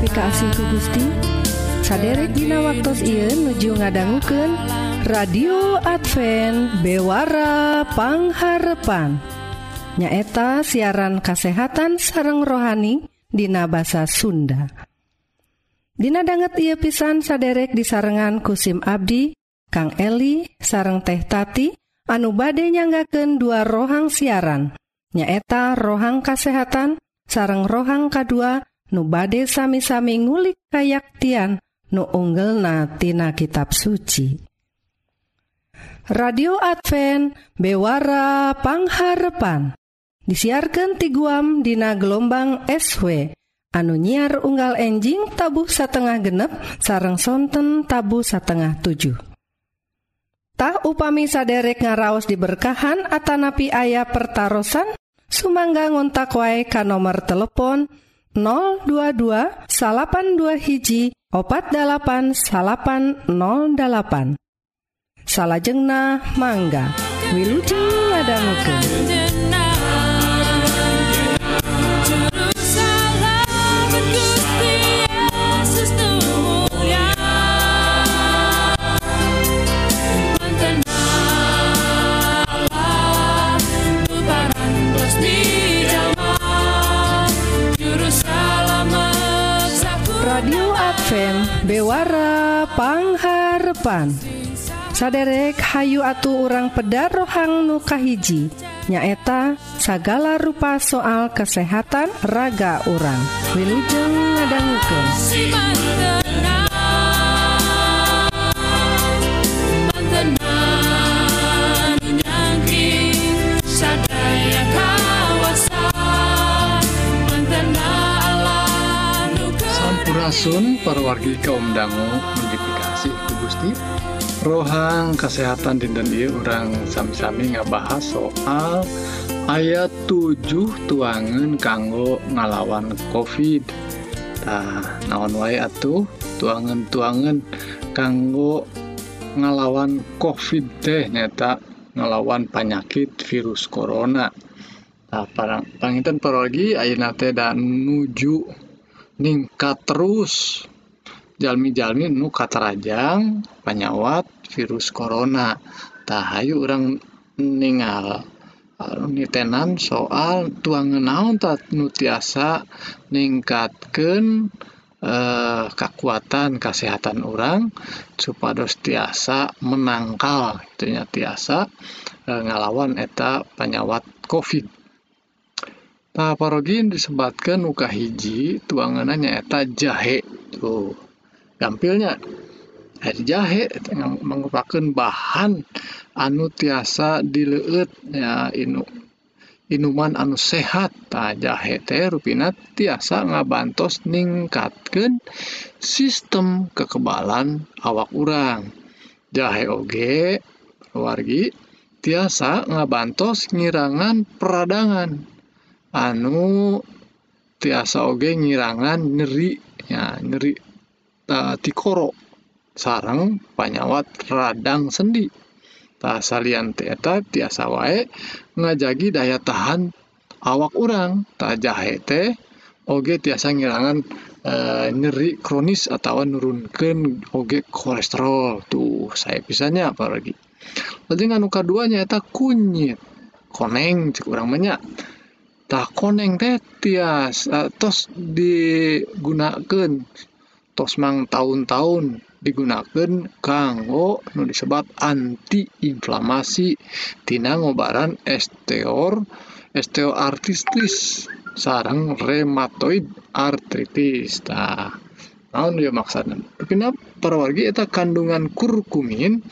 glorifikasi ku Gusti. Sadek Dina waktu Ieu nuju ngadangguken radio Advent bewarapangharpan nyaeta siaran kasehatan sareng rohani Dina bahasa Sunda. Dina banget ia pisan saderek disarengan kusim Abdi Kang Eli sareng teh tati anu bade nyanggaken dua rohang siaran. Nyaeta rohang kasehatan sareng rohang K2 nu bade sami-sami ngulik kayaktian nu unggelnatina kitab suci. Radio Advent Bewara Pangharepan disiarkan ti guam dina gelombang SW anu nyiar unggal enjing tabuh satengah genep sarang sonten tabu satengah 7. Tah upami saderek ngaraos diberkahan atanapi ayah pertaran sumangga ngontak wae ka nomor telepon 022 82 hiji opat 8808 salahjengna mangga. Wilujeng Ladangke FM Bewara Pangharpan. Saderek Hayu Atu orang Pedar Rohang Nukahiji Nyaeta segala rupa soal kesehatan raga orang Wilujeng ngadangukeun. Sampurasun perwargi kaum dangu modifikasi itu Gusti. Rohang kesehatan dinten ieu orang sami-sami ngabahas soal ayat 7 tuangan kanggo ngalawan covid. Nah naon wae atuh? Tuangan-tuangan kanggo ngalawan covid teh nyata ngelawan penyakit virus corona. Nah panginten perwargi ayeuna teh dan nuju ningkat terus. Jalmi-jalmi nu katarajang panyawat virus corona. Tahayu orang ningal nitenan soal tuangan naon tak nu tiasa eh, kekuatan kesehatan orang supados tiasa menangkal itunya tiasa eh, ngalawan eta penyawat covid paparogi disebatkan uka hiji tuangannya nyaeta jahe tuh gampilnya air jahe yang merupakan bahan anu tiasa dileut ya inu inuman anu sehat. Nah, jahe teh rupina tiasa ngabantos ningkatkan sistem kekebalan awak urang. Jahe oge wargi tiasa ngabantos ngirangan peradangan. Anu tiasa oge ngirangan nyeri ya nyeri tikoro. Sarang panyawat radang sendi. Tak salian tiasa wae ngajagi daya tahan awak orang tak jahe teh oge tiasa ngirangan uh, nyeri kronis atau nurunkan oge kolesterol. Tuh saya pisahnya apa lagi anu keduanya eta kunyit koneng cek orang banyak tak koneng teh tias uh, tos digunakan tos mang tahun-tahun digunakan kanggo nu disebut anti inflamasi tina ngobaran esteor osteoartritis sarang rheumatoid artritis. Tah naon dia maksudnya kenapa para wargi eta kandungan kurkumin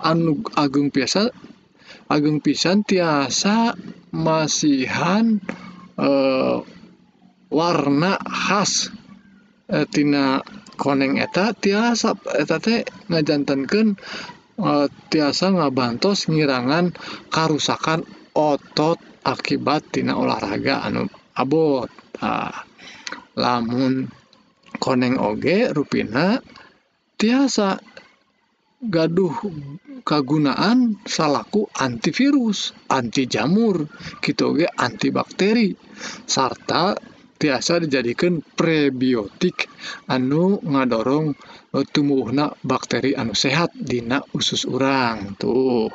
anu agung biasa ageng pisan tiasa masihan eh, warna khas eh, tina koneng eta tiasa eta teh eh, tiasa ngabantos ngirangan karusakan otot akibat tina olahraga anu abot. Nah, lamun koneng oge rupina tiasa gaduh kagunaan salaku antivirus anti jamur gitu ge antibakteri serta tiasa dijadikan prebiotik anu ngadorong tumbuhna bakteri anu sehat dina usus urang tuh.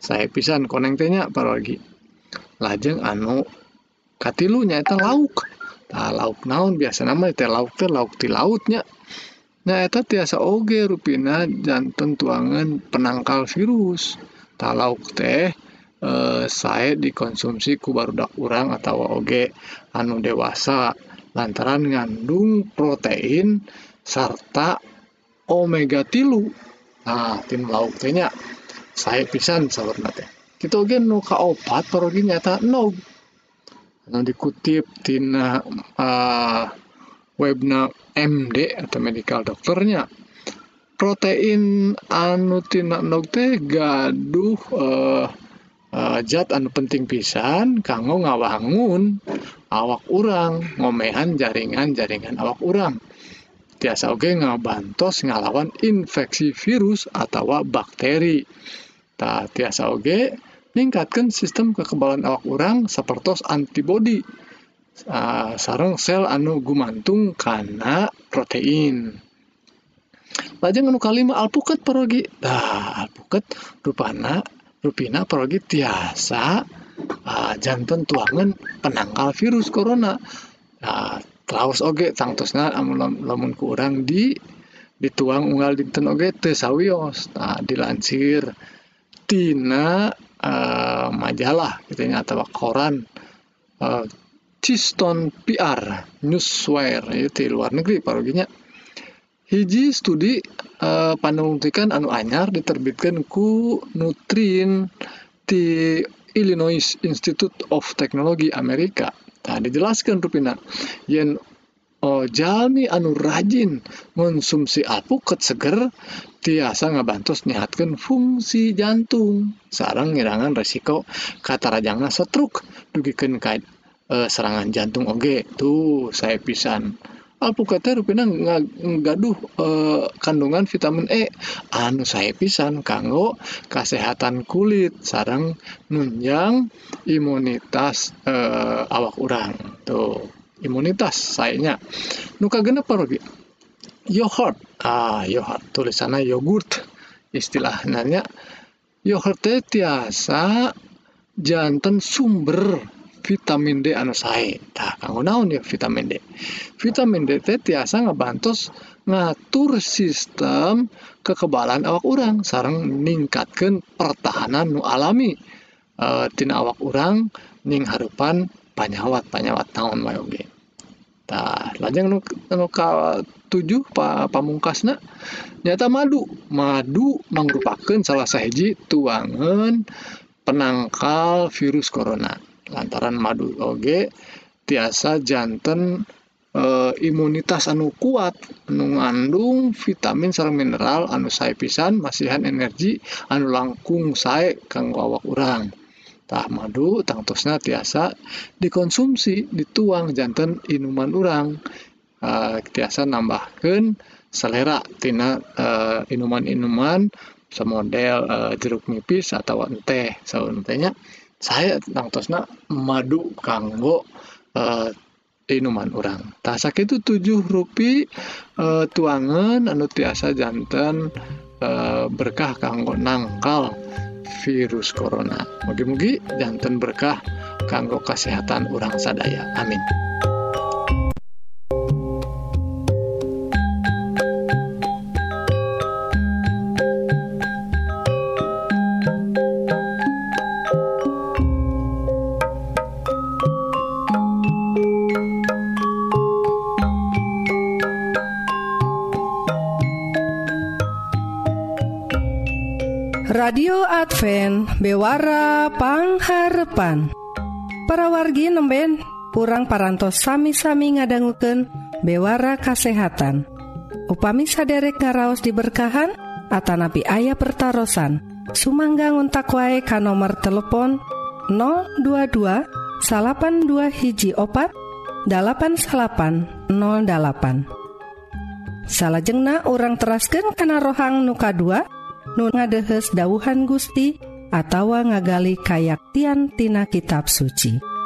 Saya pisan konengtenya para lagi lajeng anu katilunya itu lauk. Nah, lauk naon biasa nama itu lauk teh lauk di lautnya nah itu tiasa oge rupina jantan tuangan penangkal virus. Tak lauk teh eh, saya dikonsumsi ku barudak urang atau oge anu dewasa lantaran ngandung protein serta omega tilu. Nah tim lauk tehnya saya pisan teh. Kita oge nu ka opat parogi nyata no anu dikutip tina uh, webna MD atau medical dokternya. Protein anu tina teh gaduh eh, eh, zat anu penting pisan kanggo ngawangun awak urang ngomehan jaringan-jaringan awak urang. Tiasa oge ngabantos ngalawan infeksi virus atau bakteri. Tak tiasa oge ningkatkan sistem kekebalan awak urang seperti antibodi. Uh, sarang sel anu gumantung karena protein. Lajeng anu kalima alpukat parogi dah alpukat rupana rupina parogi tiasa uh, jantan tuangan penangkal virus corona. Terus oge tangtosna lamun lamun kurang di dituang unggal dinten oge teu sawios. Nah dilansir tina uh, majalah gitu atau koran Ciston PR Newswire itu ti luar negeri paroginya hiji studi eh, uh, panelitikan anu anyar diterbitkan ku Nutrien di Illinois Institute of Technology Amerika. Nah, dijelaskan rupina yen oh, jalmi anu rajin konsumsi alpukat seger tiasa ngabantos nyehatkan fungsi jantung sarang ngirangan resiko katarajangan setruk dugikan eh, serangan jantung oge tuh saya pisan. Alpukat teh rupina nggaduh eh, kandungan vitamin E? Anu saya pisan kanggo kesehatan kulit sarang nunjang imunitas eh, awak urang tuh imunitas sayanya nuka genep parogi yogurt ah yogurt tulisannya yogurt istilahnya. Yogurt teh tiasa jantan sumber vitamin D anu sae tah kanggo naon ya vitamin D vitamin D teh tiasa ngabantos ngatur sistem kekebalan awak urang sarang ningkatkan pertahanan nu alami. E, tina awak urang ning harupan panyawat panyawat naon wae oge tah lajeng nu, nu ka tujuh pa, pamungkasna nyata madu. Madu mangrupakeun salah sahiji tuangan penangkal virus corona. Lantaran madu oge tiasa jantan e, imunitas anu kuat anu ngandung vitamin sarang mineral anu sae pisan masihan energi anu langkung sae kanggo awak urang. Tah madu tangtosna tiasa dikonsumsi dituang jantan inuman urang. E, tiasa nambahkan selera tina e, inuman-inuman semodel e, jeruk nipis atau teh. Saunnya saya tangtosna madu kanggo uh, inuman orang tak sakit itu tujuh rupi uh, tuangan anu tiasa jantan uh, berkah kanggo nangkal virus corona. Mugi-mugi jantan berkah kanggo kesehatan orang sadaya. Amin radio Advent bewarapangharpan para wargi nemben kurang parantos sami-sami ngadangguken bewara kasehatan. Upami saderek ngaraos diberkahan Atanapi ayah pertaran Sumangga ngontak wae ka nomor telepon 022 82 hiji opat 8808 salahjengna orang terasken kana rohang nuka 2 nu ngadehes dauhan Gusti atawa ngagali kayaktian tina kitab suci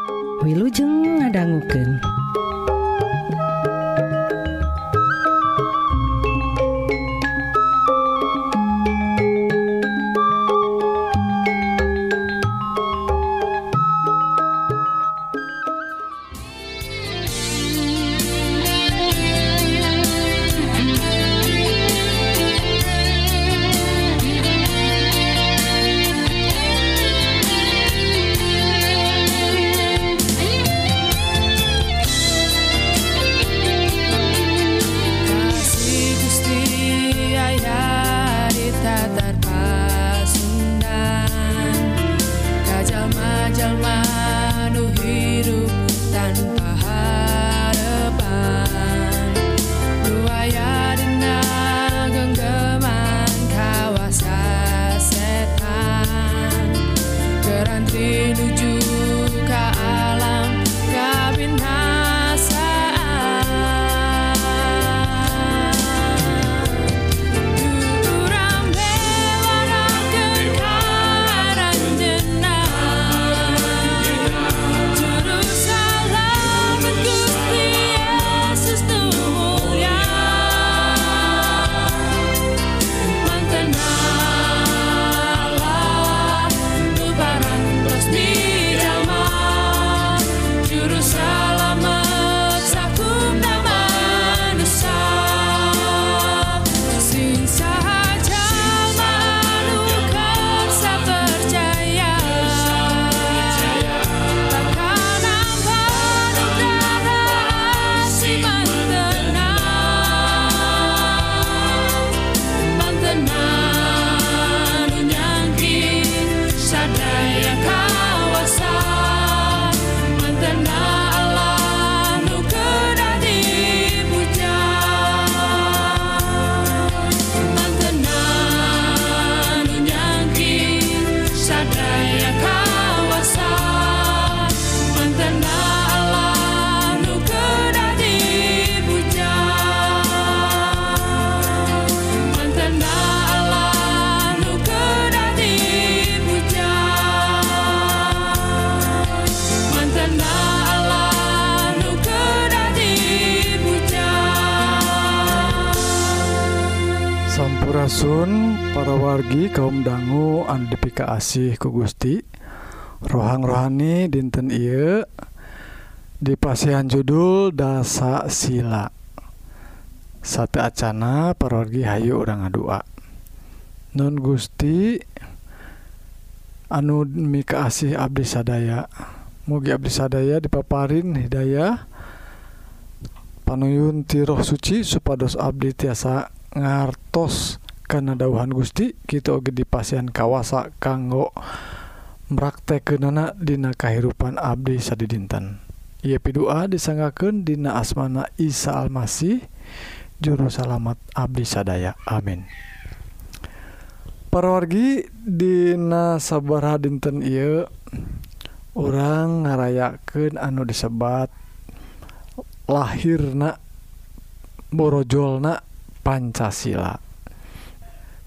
Wilujeng ngadangguken. menuju ke alam kabin Asih ku Gusti. Rohang rohani dinten I dipasihan judul dasa sila. Satu Acana parorgi Hayu orang ngadua Nun Gusti anu Mika asih Abdi sadaya. Mugi Abdi sadaya dipaparin Hidayah. Panuyun tiroh suci supados Abdi tiasa ngartos karena dauhan Gusti kita oge dipasian kawasa kanggo praktekkenana Dina kehidupan Abdi Sadi dinten ia pidua disanggaken Dina asmana Isa Almasih juru salamet Abdi sadaya. Amin. Perwargi Dina sabarha dinten I orang ngarayaken anu disebat lahirna borojolna Pancasila.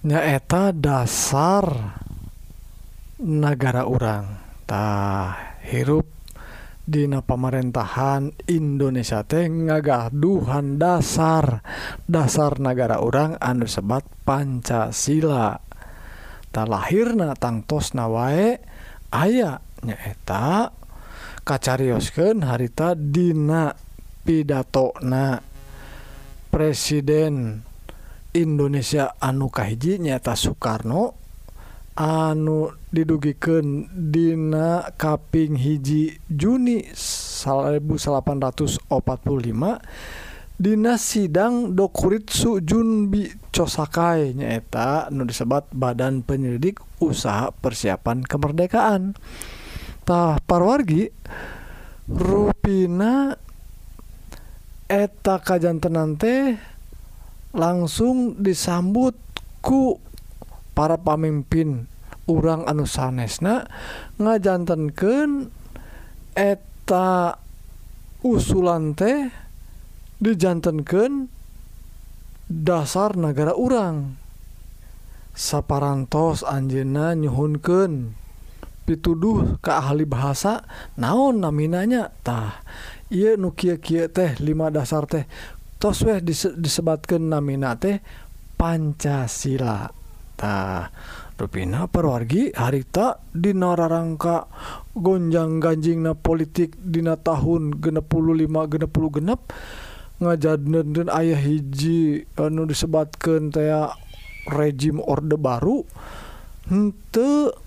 nyaeta dasar negara orangtah hirup Dina pemerintahan Indonesia teh ngagaduhan dasar. Dasar negara orang anu sebat Pancasila. Tak lahirna tangtos nawae aya nyaeta kacarioskeun harita Dina pidatona Presiden Indonesia anu Kahiji nyata Soekarno anu didugiken Dina kaping hiji Juni 1845 Dina sidang dokuritsu Junbi Cosakai nyaeta nu disebat Badan Penyelidik Usaha Persiapan Kemerdekaan. Tah parwargi Ruina eta kajjantenante langsung disambut ku para pamimpin. Urang anu sanesna ngajantankan eta usulan teh dijantankan dasar negara urang. Saparantos Anjena nyhunken pituduh ke ahli bahasa naon naminanya? Tah ia nukia teh 5 dasar teh tos weh dise, disebatkan namina teh Pancasila. Tah Rupina perwargi harita Dina rangka gonjang ganjing na politik Dina tahun genep 5 genepul genep ngajar dan ayah hiji anu disebatkan saya rejim Orde baru ngidinan.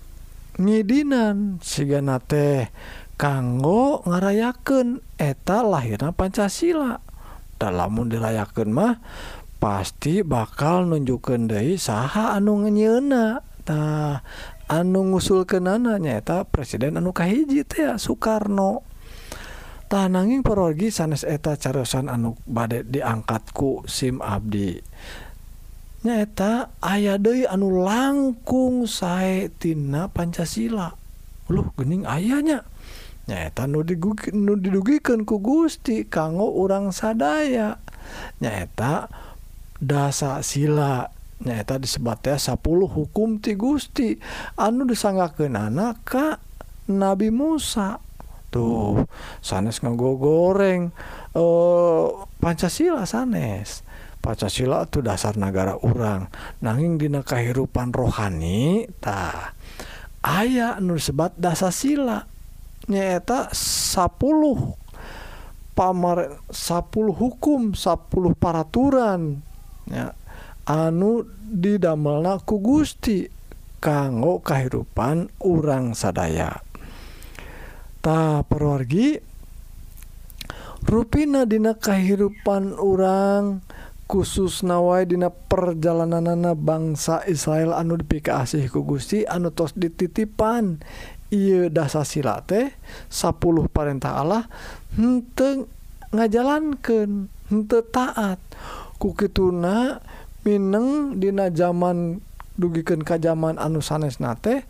Nyidinan siganate kanggo ngarayaken eta lahirna Pancasila. lamun dilayaken mah pasti bakal nunjukkan Dei saha anu ngenyenatah anu ngusul ke nananyata Presiden anukahhiji ya Soekarno. Tananging perogi sanes eta carosan anu badek diangkatku SIM Abdi. Nyaeta aya De anu langkung sayatina Pancasila. Lu gening ayahnya nyaeta nu nu didugikan ku Gusti kanggo orang sadaya. Nyaeta dasa sila nyaeta disebatnya 10 hukum ti Gusti. Anu disanggaken anak ka Nabi Musa. Tuh sanes ngago goreng eh Pancasila sanes. Pancasila tuh dasar negara orang nanging dina kehidupan rohanitah aya anu sebat dasa sila. nyaeta 10 pamar 10 hukum 10 paraturan ya anu didamelna ku Gusti kanggo kehidupan urang sadaya. Ta perwargi ruina dina kehidupan orang khusus nawai dina perjalananana bangsa Israel anu dipikasih ku Gusti anu tos dititipan. Ieu dasar teh 10 perintah Allah henteu ngajalankeun, henteu taat. Kukituna mineng dina zaman dugikan zaman anu sanes nate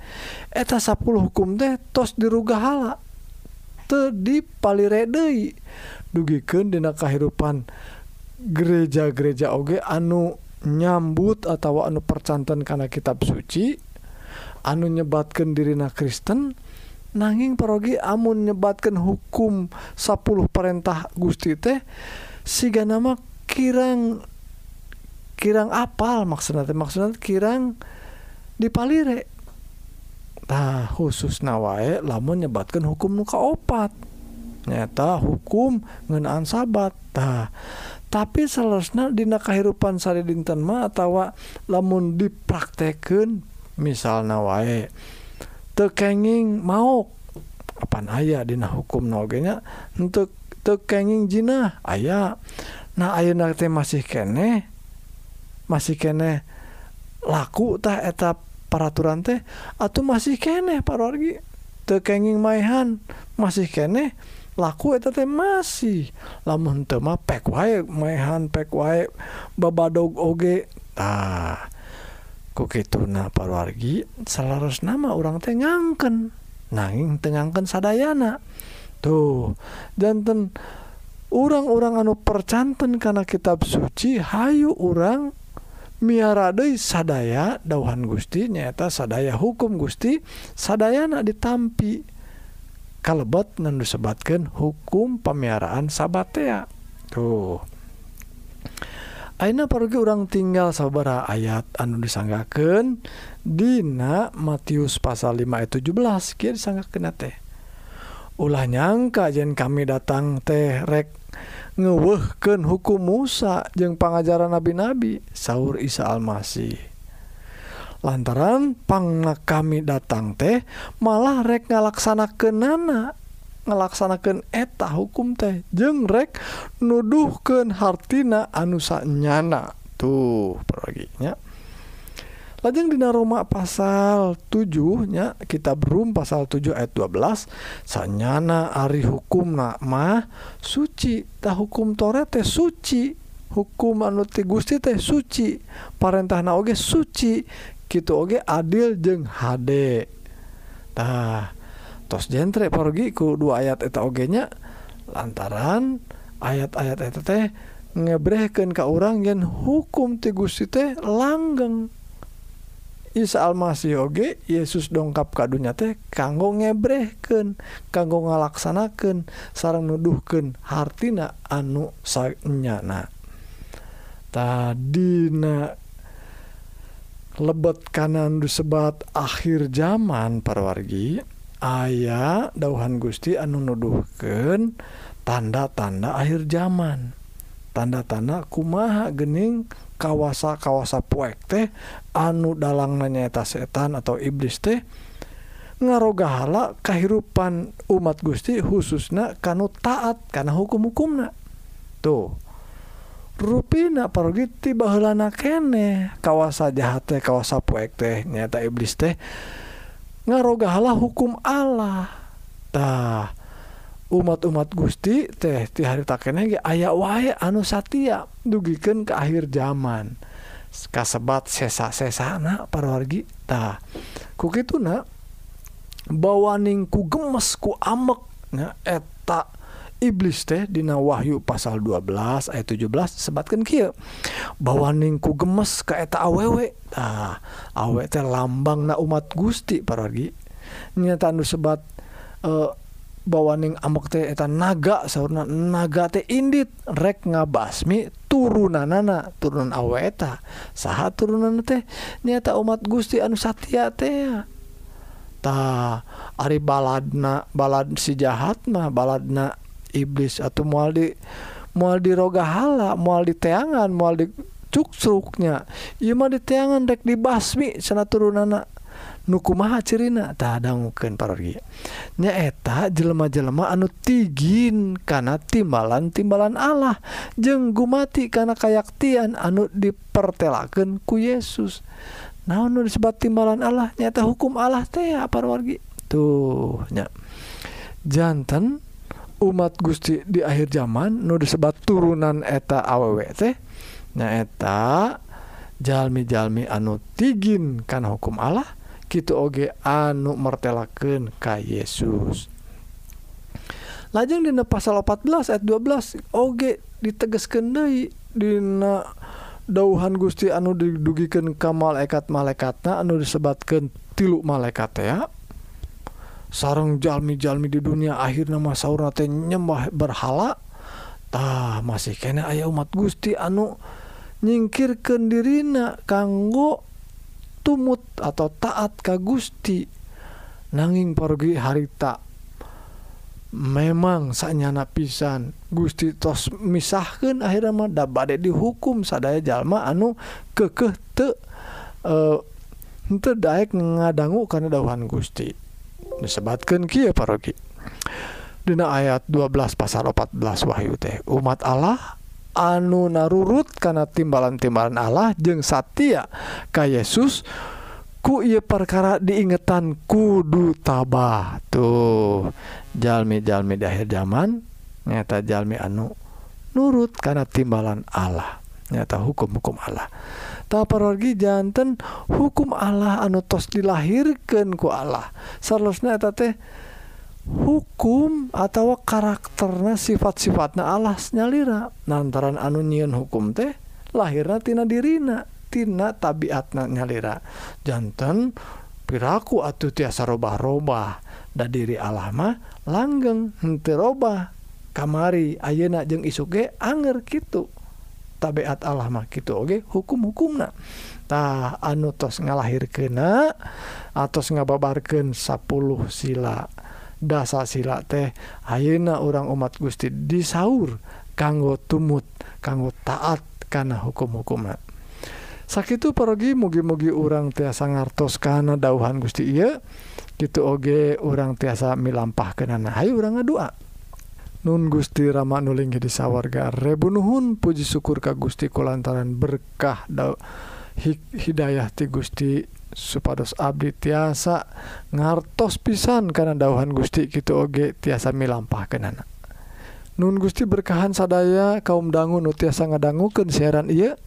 eta 10 hukum teh tos diruga hala te di palirede dugiken dina kehidupan gereja-gereja oge anu nyambut atau anu percantan karena kitab suci anu nyebatkan dirina Kristen nanging perogi amun nyebatkan hukum 10 perintah Gusti teh siga nama kirang kirang apal maksudnya maksudnya kirang dipalire. Nah khusus nawae lamun nyebatkan hukum muka opat nyata hukum ngenaan sabat. Nah tapi selesna dina kahirupan sari dinten mah atawa lamun dipraktekeun misalnya wae tekenging mau apa aya dina hukum nogenya untuk tekenging jina aya. Nah ayeuna teh masih kene masih kene laku tah eta peraturan teh atau masih kene parorgi tekenging maihan masih kene laku eta teh masih. Lamun teu mah pek wae maihan pek wae babadog oge tah. kukitu nah parwargi seharus nama orang teh ngangken. Nanging tengangken sadayana. Tuh janten orang-orang anu percanten karena kitab suci Hayu orang miaradei sadaya dauhan Gusti nyata sadaya hukum Gusti sadayana ditampi. Kalebet nan disebatkan hukum pemiaraan sabatea. Tuh. Aina pergi orang tinggal saudara ayat anu disanggaken Dina Matius pasal 5 ayat 17 kia disanggaken teh. Ulah nyangka jen kami datang teh rek ngewehken hukum Musa jeung pengajaran nabi-nabi sahur Isa Almasih. Lantaran pangna kami datang teh malah rek ngalaksanakenana melaksanakan eta hukum teh jengrek nuduhken hartina anusanyana tuh perginya lajeng dina Roma pasal 7nya kita berum pasal 7 ayat 12 sanyana Ari hukum nakmah suci. Tak hukum Tore teh suci hukum anuti Gusti teh suci parentah naoge suci gitu oge adil jeng HD tah tos jentre pergi ku dua ayat eta ogenya lantaran ayat-ayat eta teh ngebrehkeun ka orang yang hukum ti Gusti teh langgeng. Isa Almasih oge Yesus dongkap ka dunya teh kanggo ngebrehkeun kanggo ngalaksanakeun sareng nuduhkeun hartina anu sanyana. Tadina lebet kanan disebat akhir zaman parwargi. aya dauhan Gusti anu nuduhken tanda-tanda akhir zaman. Tanda-tanda kumaha gening kawasa-kawasa puek teh anu dalang nanyaeta setan atau iblis teh ngarogahala kehidupan umat Gusti khususnya kanu taat karena hukum-hukumna. Tuh ruina pergi bahlana kene kawasa jahat teh kawasa puek teh nyata iblis teh ngarogalah hukum Allah. Tah umat-umat Gusti teh ti hari taknya aya wae anu satia dugikan ke akhir zaman. Kasebat sesa-sesana parwargitah tah tuna bawaning ku gemes ku amek. Eta iblis teh Dina Wahyu pasal 12 ayat 17 sebatkan Ki bahwa ningku gemes keeta awewe. Nah, awe teh lambang na umat Gusti paragi nyatandu sebat eh, bawaning amok teh eta naga sauna naga teh indit rek ngabasmi turunan nana turunan aweta saha turunan teh? Nyata umat Gusti anu satya teh. Ta ari baladna balad si jahat mah baladna iblis atau mual di mual di roga hala mual di teangan mual di cuksruknya. Ieu mah di teangan rek dibasmi sana turunana. Nu kumaha cirina? Tah dangukeun parogi nya eta jelema-jelema anu tigin kana timbalan-timbalan Allah. Jeung gumati kana kayaktian anu dipertelakeun ku Yesus. Naon nu disebut timbalan Allah? Nyata hukum Allah teh ya parwargi tuh nya. Jantan umat Gusti di akhir zaman nu disebat turunan eta awwT nyaeta jalmi-jalmi anu tigin kan hukum Allah gitu oge anu mertelaken ka Yesus. Lajeng dina pasal 14 ayat 12 oge ditegeskeun deui dina dauhan Gusti anu didugikan kamal malaikat-malaikatna anu disebatkan tilu malaikat ya sarang jalmi-jalmi di dunia akhir nama sauurnate nyembah berhalatah masih kene aya umat Gusti anu nyingkir kedirina kanggo tumut atau taat ka Gusti. Nanging pergi harita memang sanyana pisan Gusti tos misahkan akhirnya mah da bade dihukum. Sadaya jalma anu kekeh te uh, eh, daek ngadangu karena dahuhan Gusti. disebatkan Ki parogi Dina ayat 12 pasal 14 Wahyu teh umat Allah anu narurut karena timbalan-timbalan Allah jeung Satya Ka Yesus ku ia perkara diingetan kudu tabah. Tuh jalmi-jalmi di akhir zaman nyata jalmi anu nurut karena timbalan Allah nyata hukum-hukum Allah. taparorgi jantan hukum Allah anu tos dilahirkan ku Allah. Seharusnya eta teh hukum atau karakternya sifat-sifatnya Allah nyalira. Lantaran anu nyieun hukum teh lahirna tina dirina tina tabiatna nyalira. Jantan piraku atuh tiasa robah-robah da diri Allah mah langgeng henteu robah. Kamari ayeuna jeung isuge anger kitu. tabiat Allah mah gitu oke? Okay? hukum-hukumna tah anu tos ngalahirkeuna atos ngababarkeun 10 sila dasa sila teh ayeuna orang umat Gusti disaur kanggo tumut kanggo taat kana hukum-hukumna sakitu pergi mugi-mugi orang tiasa ngartos kana dauhan Gusti iya gitu oge orang tiasa milampah kenana hayu orang ngadua. Nun Gusti Rama nuling jadi sawwarga Rebunuhun Puji syukur Ka Gusti ku lantaran berkah da Hidayah ti Gusti supados Abdi tiasa ngartos pisan karena dauhan Gusti gitu oge tiasa milampah kenana Nun Gusti berkahan sadaya kaum dangu nu tiasa ngadangguken siaran ia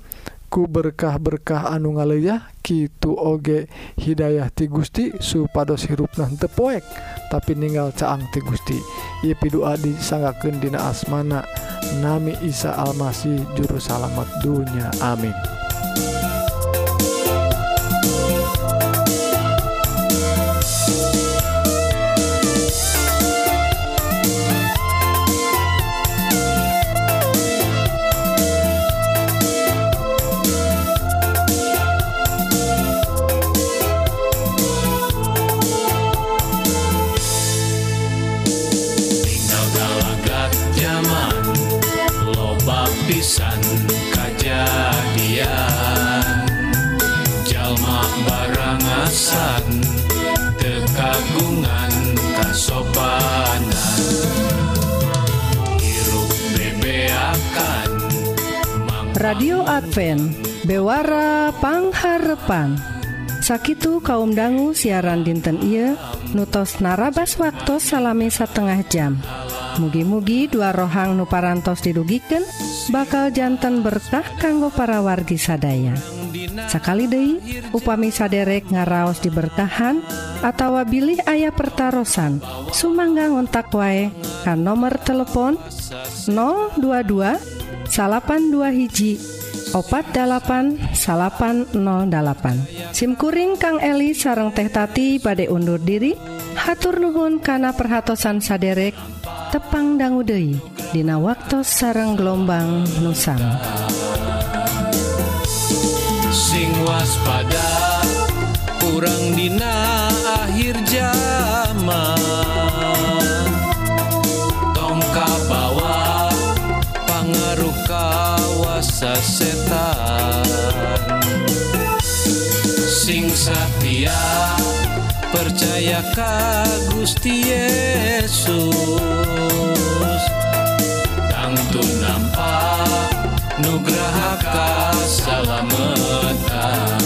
ku berkah-berkah anu ngaleyah Kitu oge Hidayah ti Gusti supados hirupna tepoek tapi ningal caang ti Gusti. ieu pidua disanggakeun dina asmana nami Isa Almasih juru salamet dunya. Amin. radio Advent bewarapangharepan sakitu kaum dangu siaran dinten Iye nutos narabas waktu salami setengah jam. Mugi-mugi dua rohang nuparantos didugiken bakal jantan berkah kanggo para wargi sadaya. Sakali Dei upami saderek ngaraos diberkahan atawa bilih ayah pertaran sumangga ngontak wae kan nomor telepon 022 salapan dua hiji opat 8 salapan 08 SIMkuring Kang Eli sarang teh tati badai undur diri hatur nuhun kana perhatsan saderek tepang danggudehi Dina waktu sarang gelombang Nusang. Sing waspada kurang Dina akhir jalan sasetan sing sapia percaya ka Gusti Yesus. Tangtung nampak nugraha ka salametan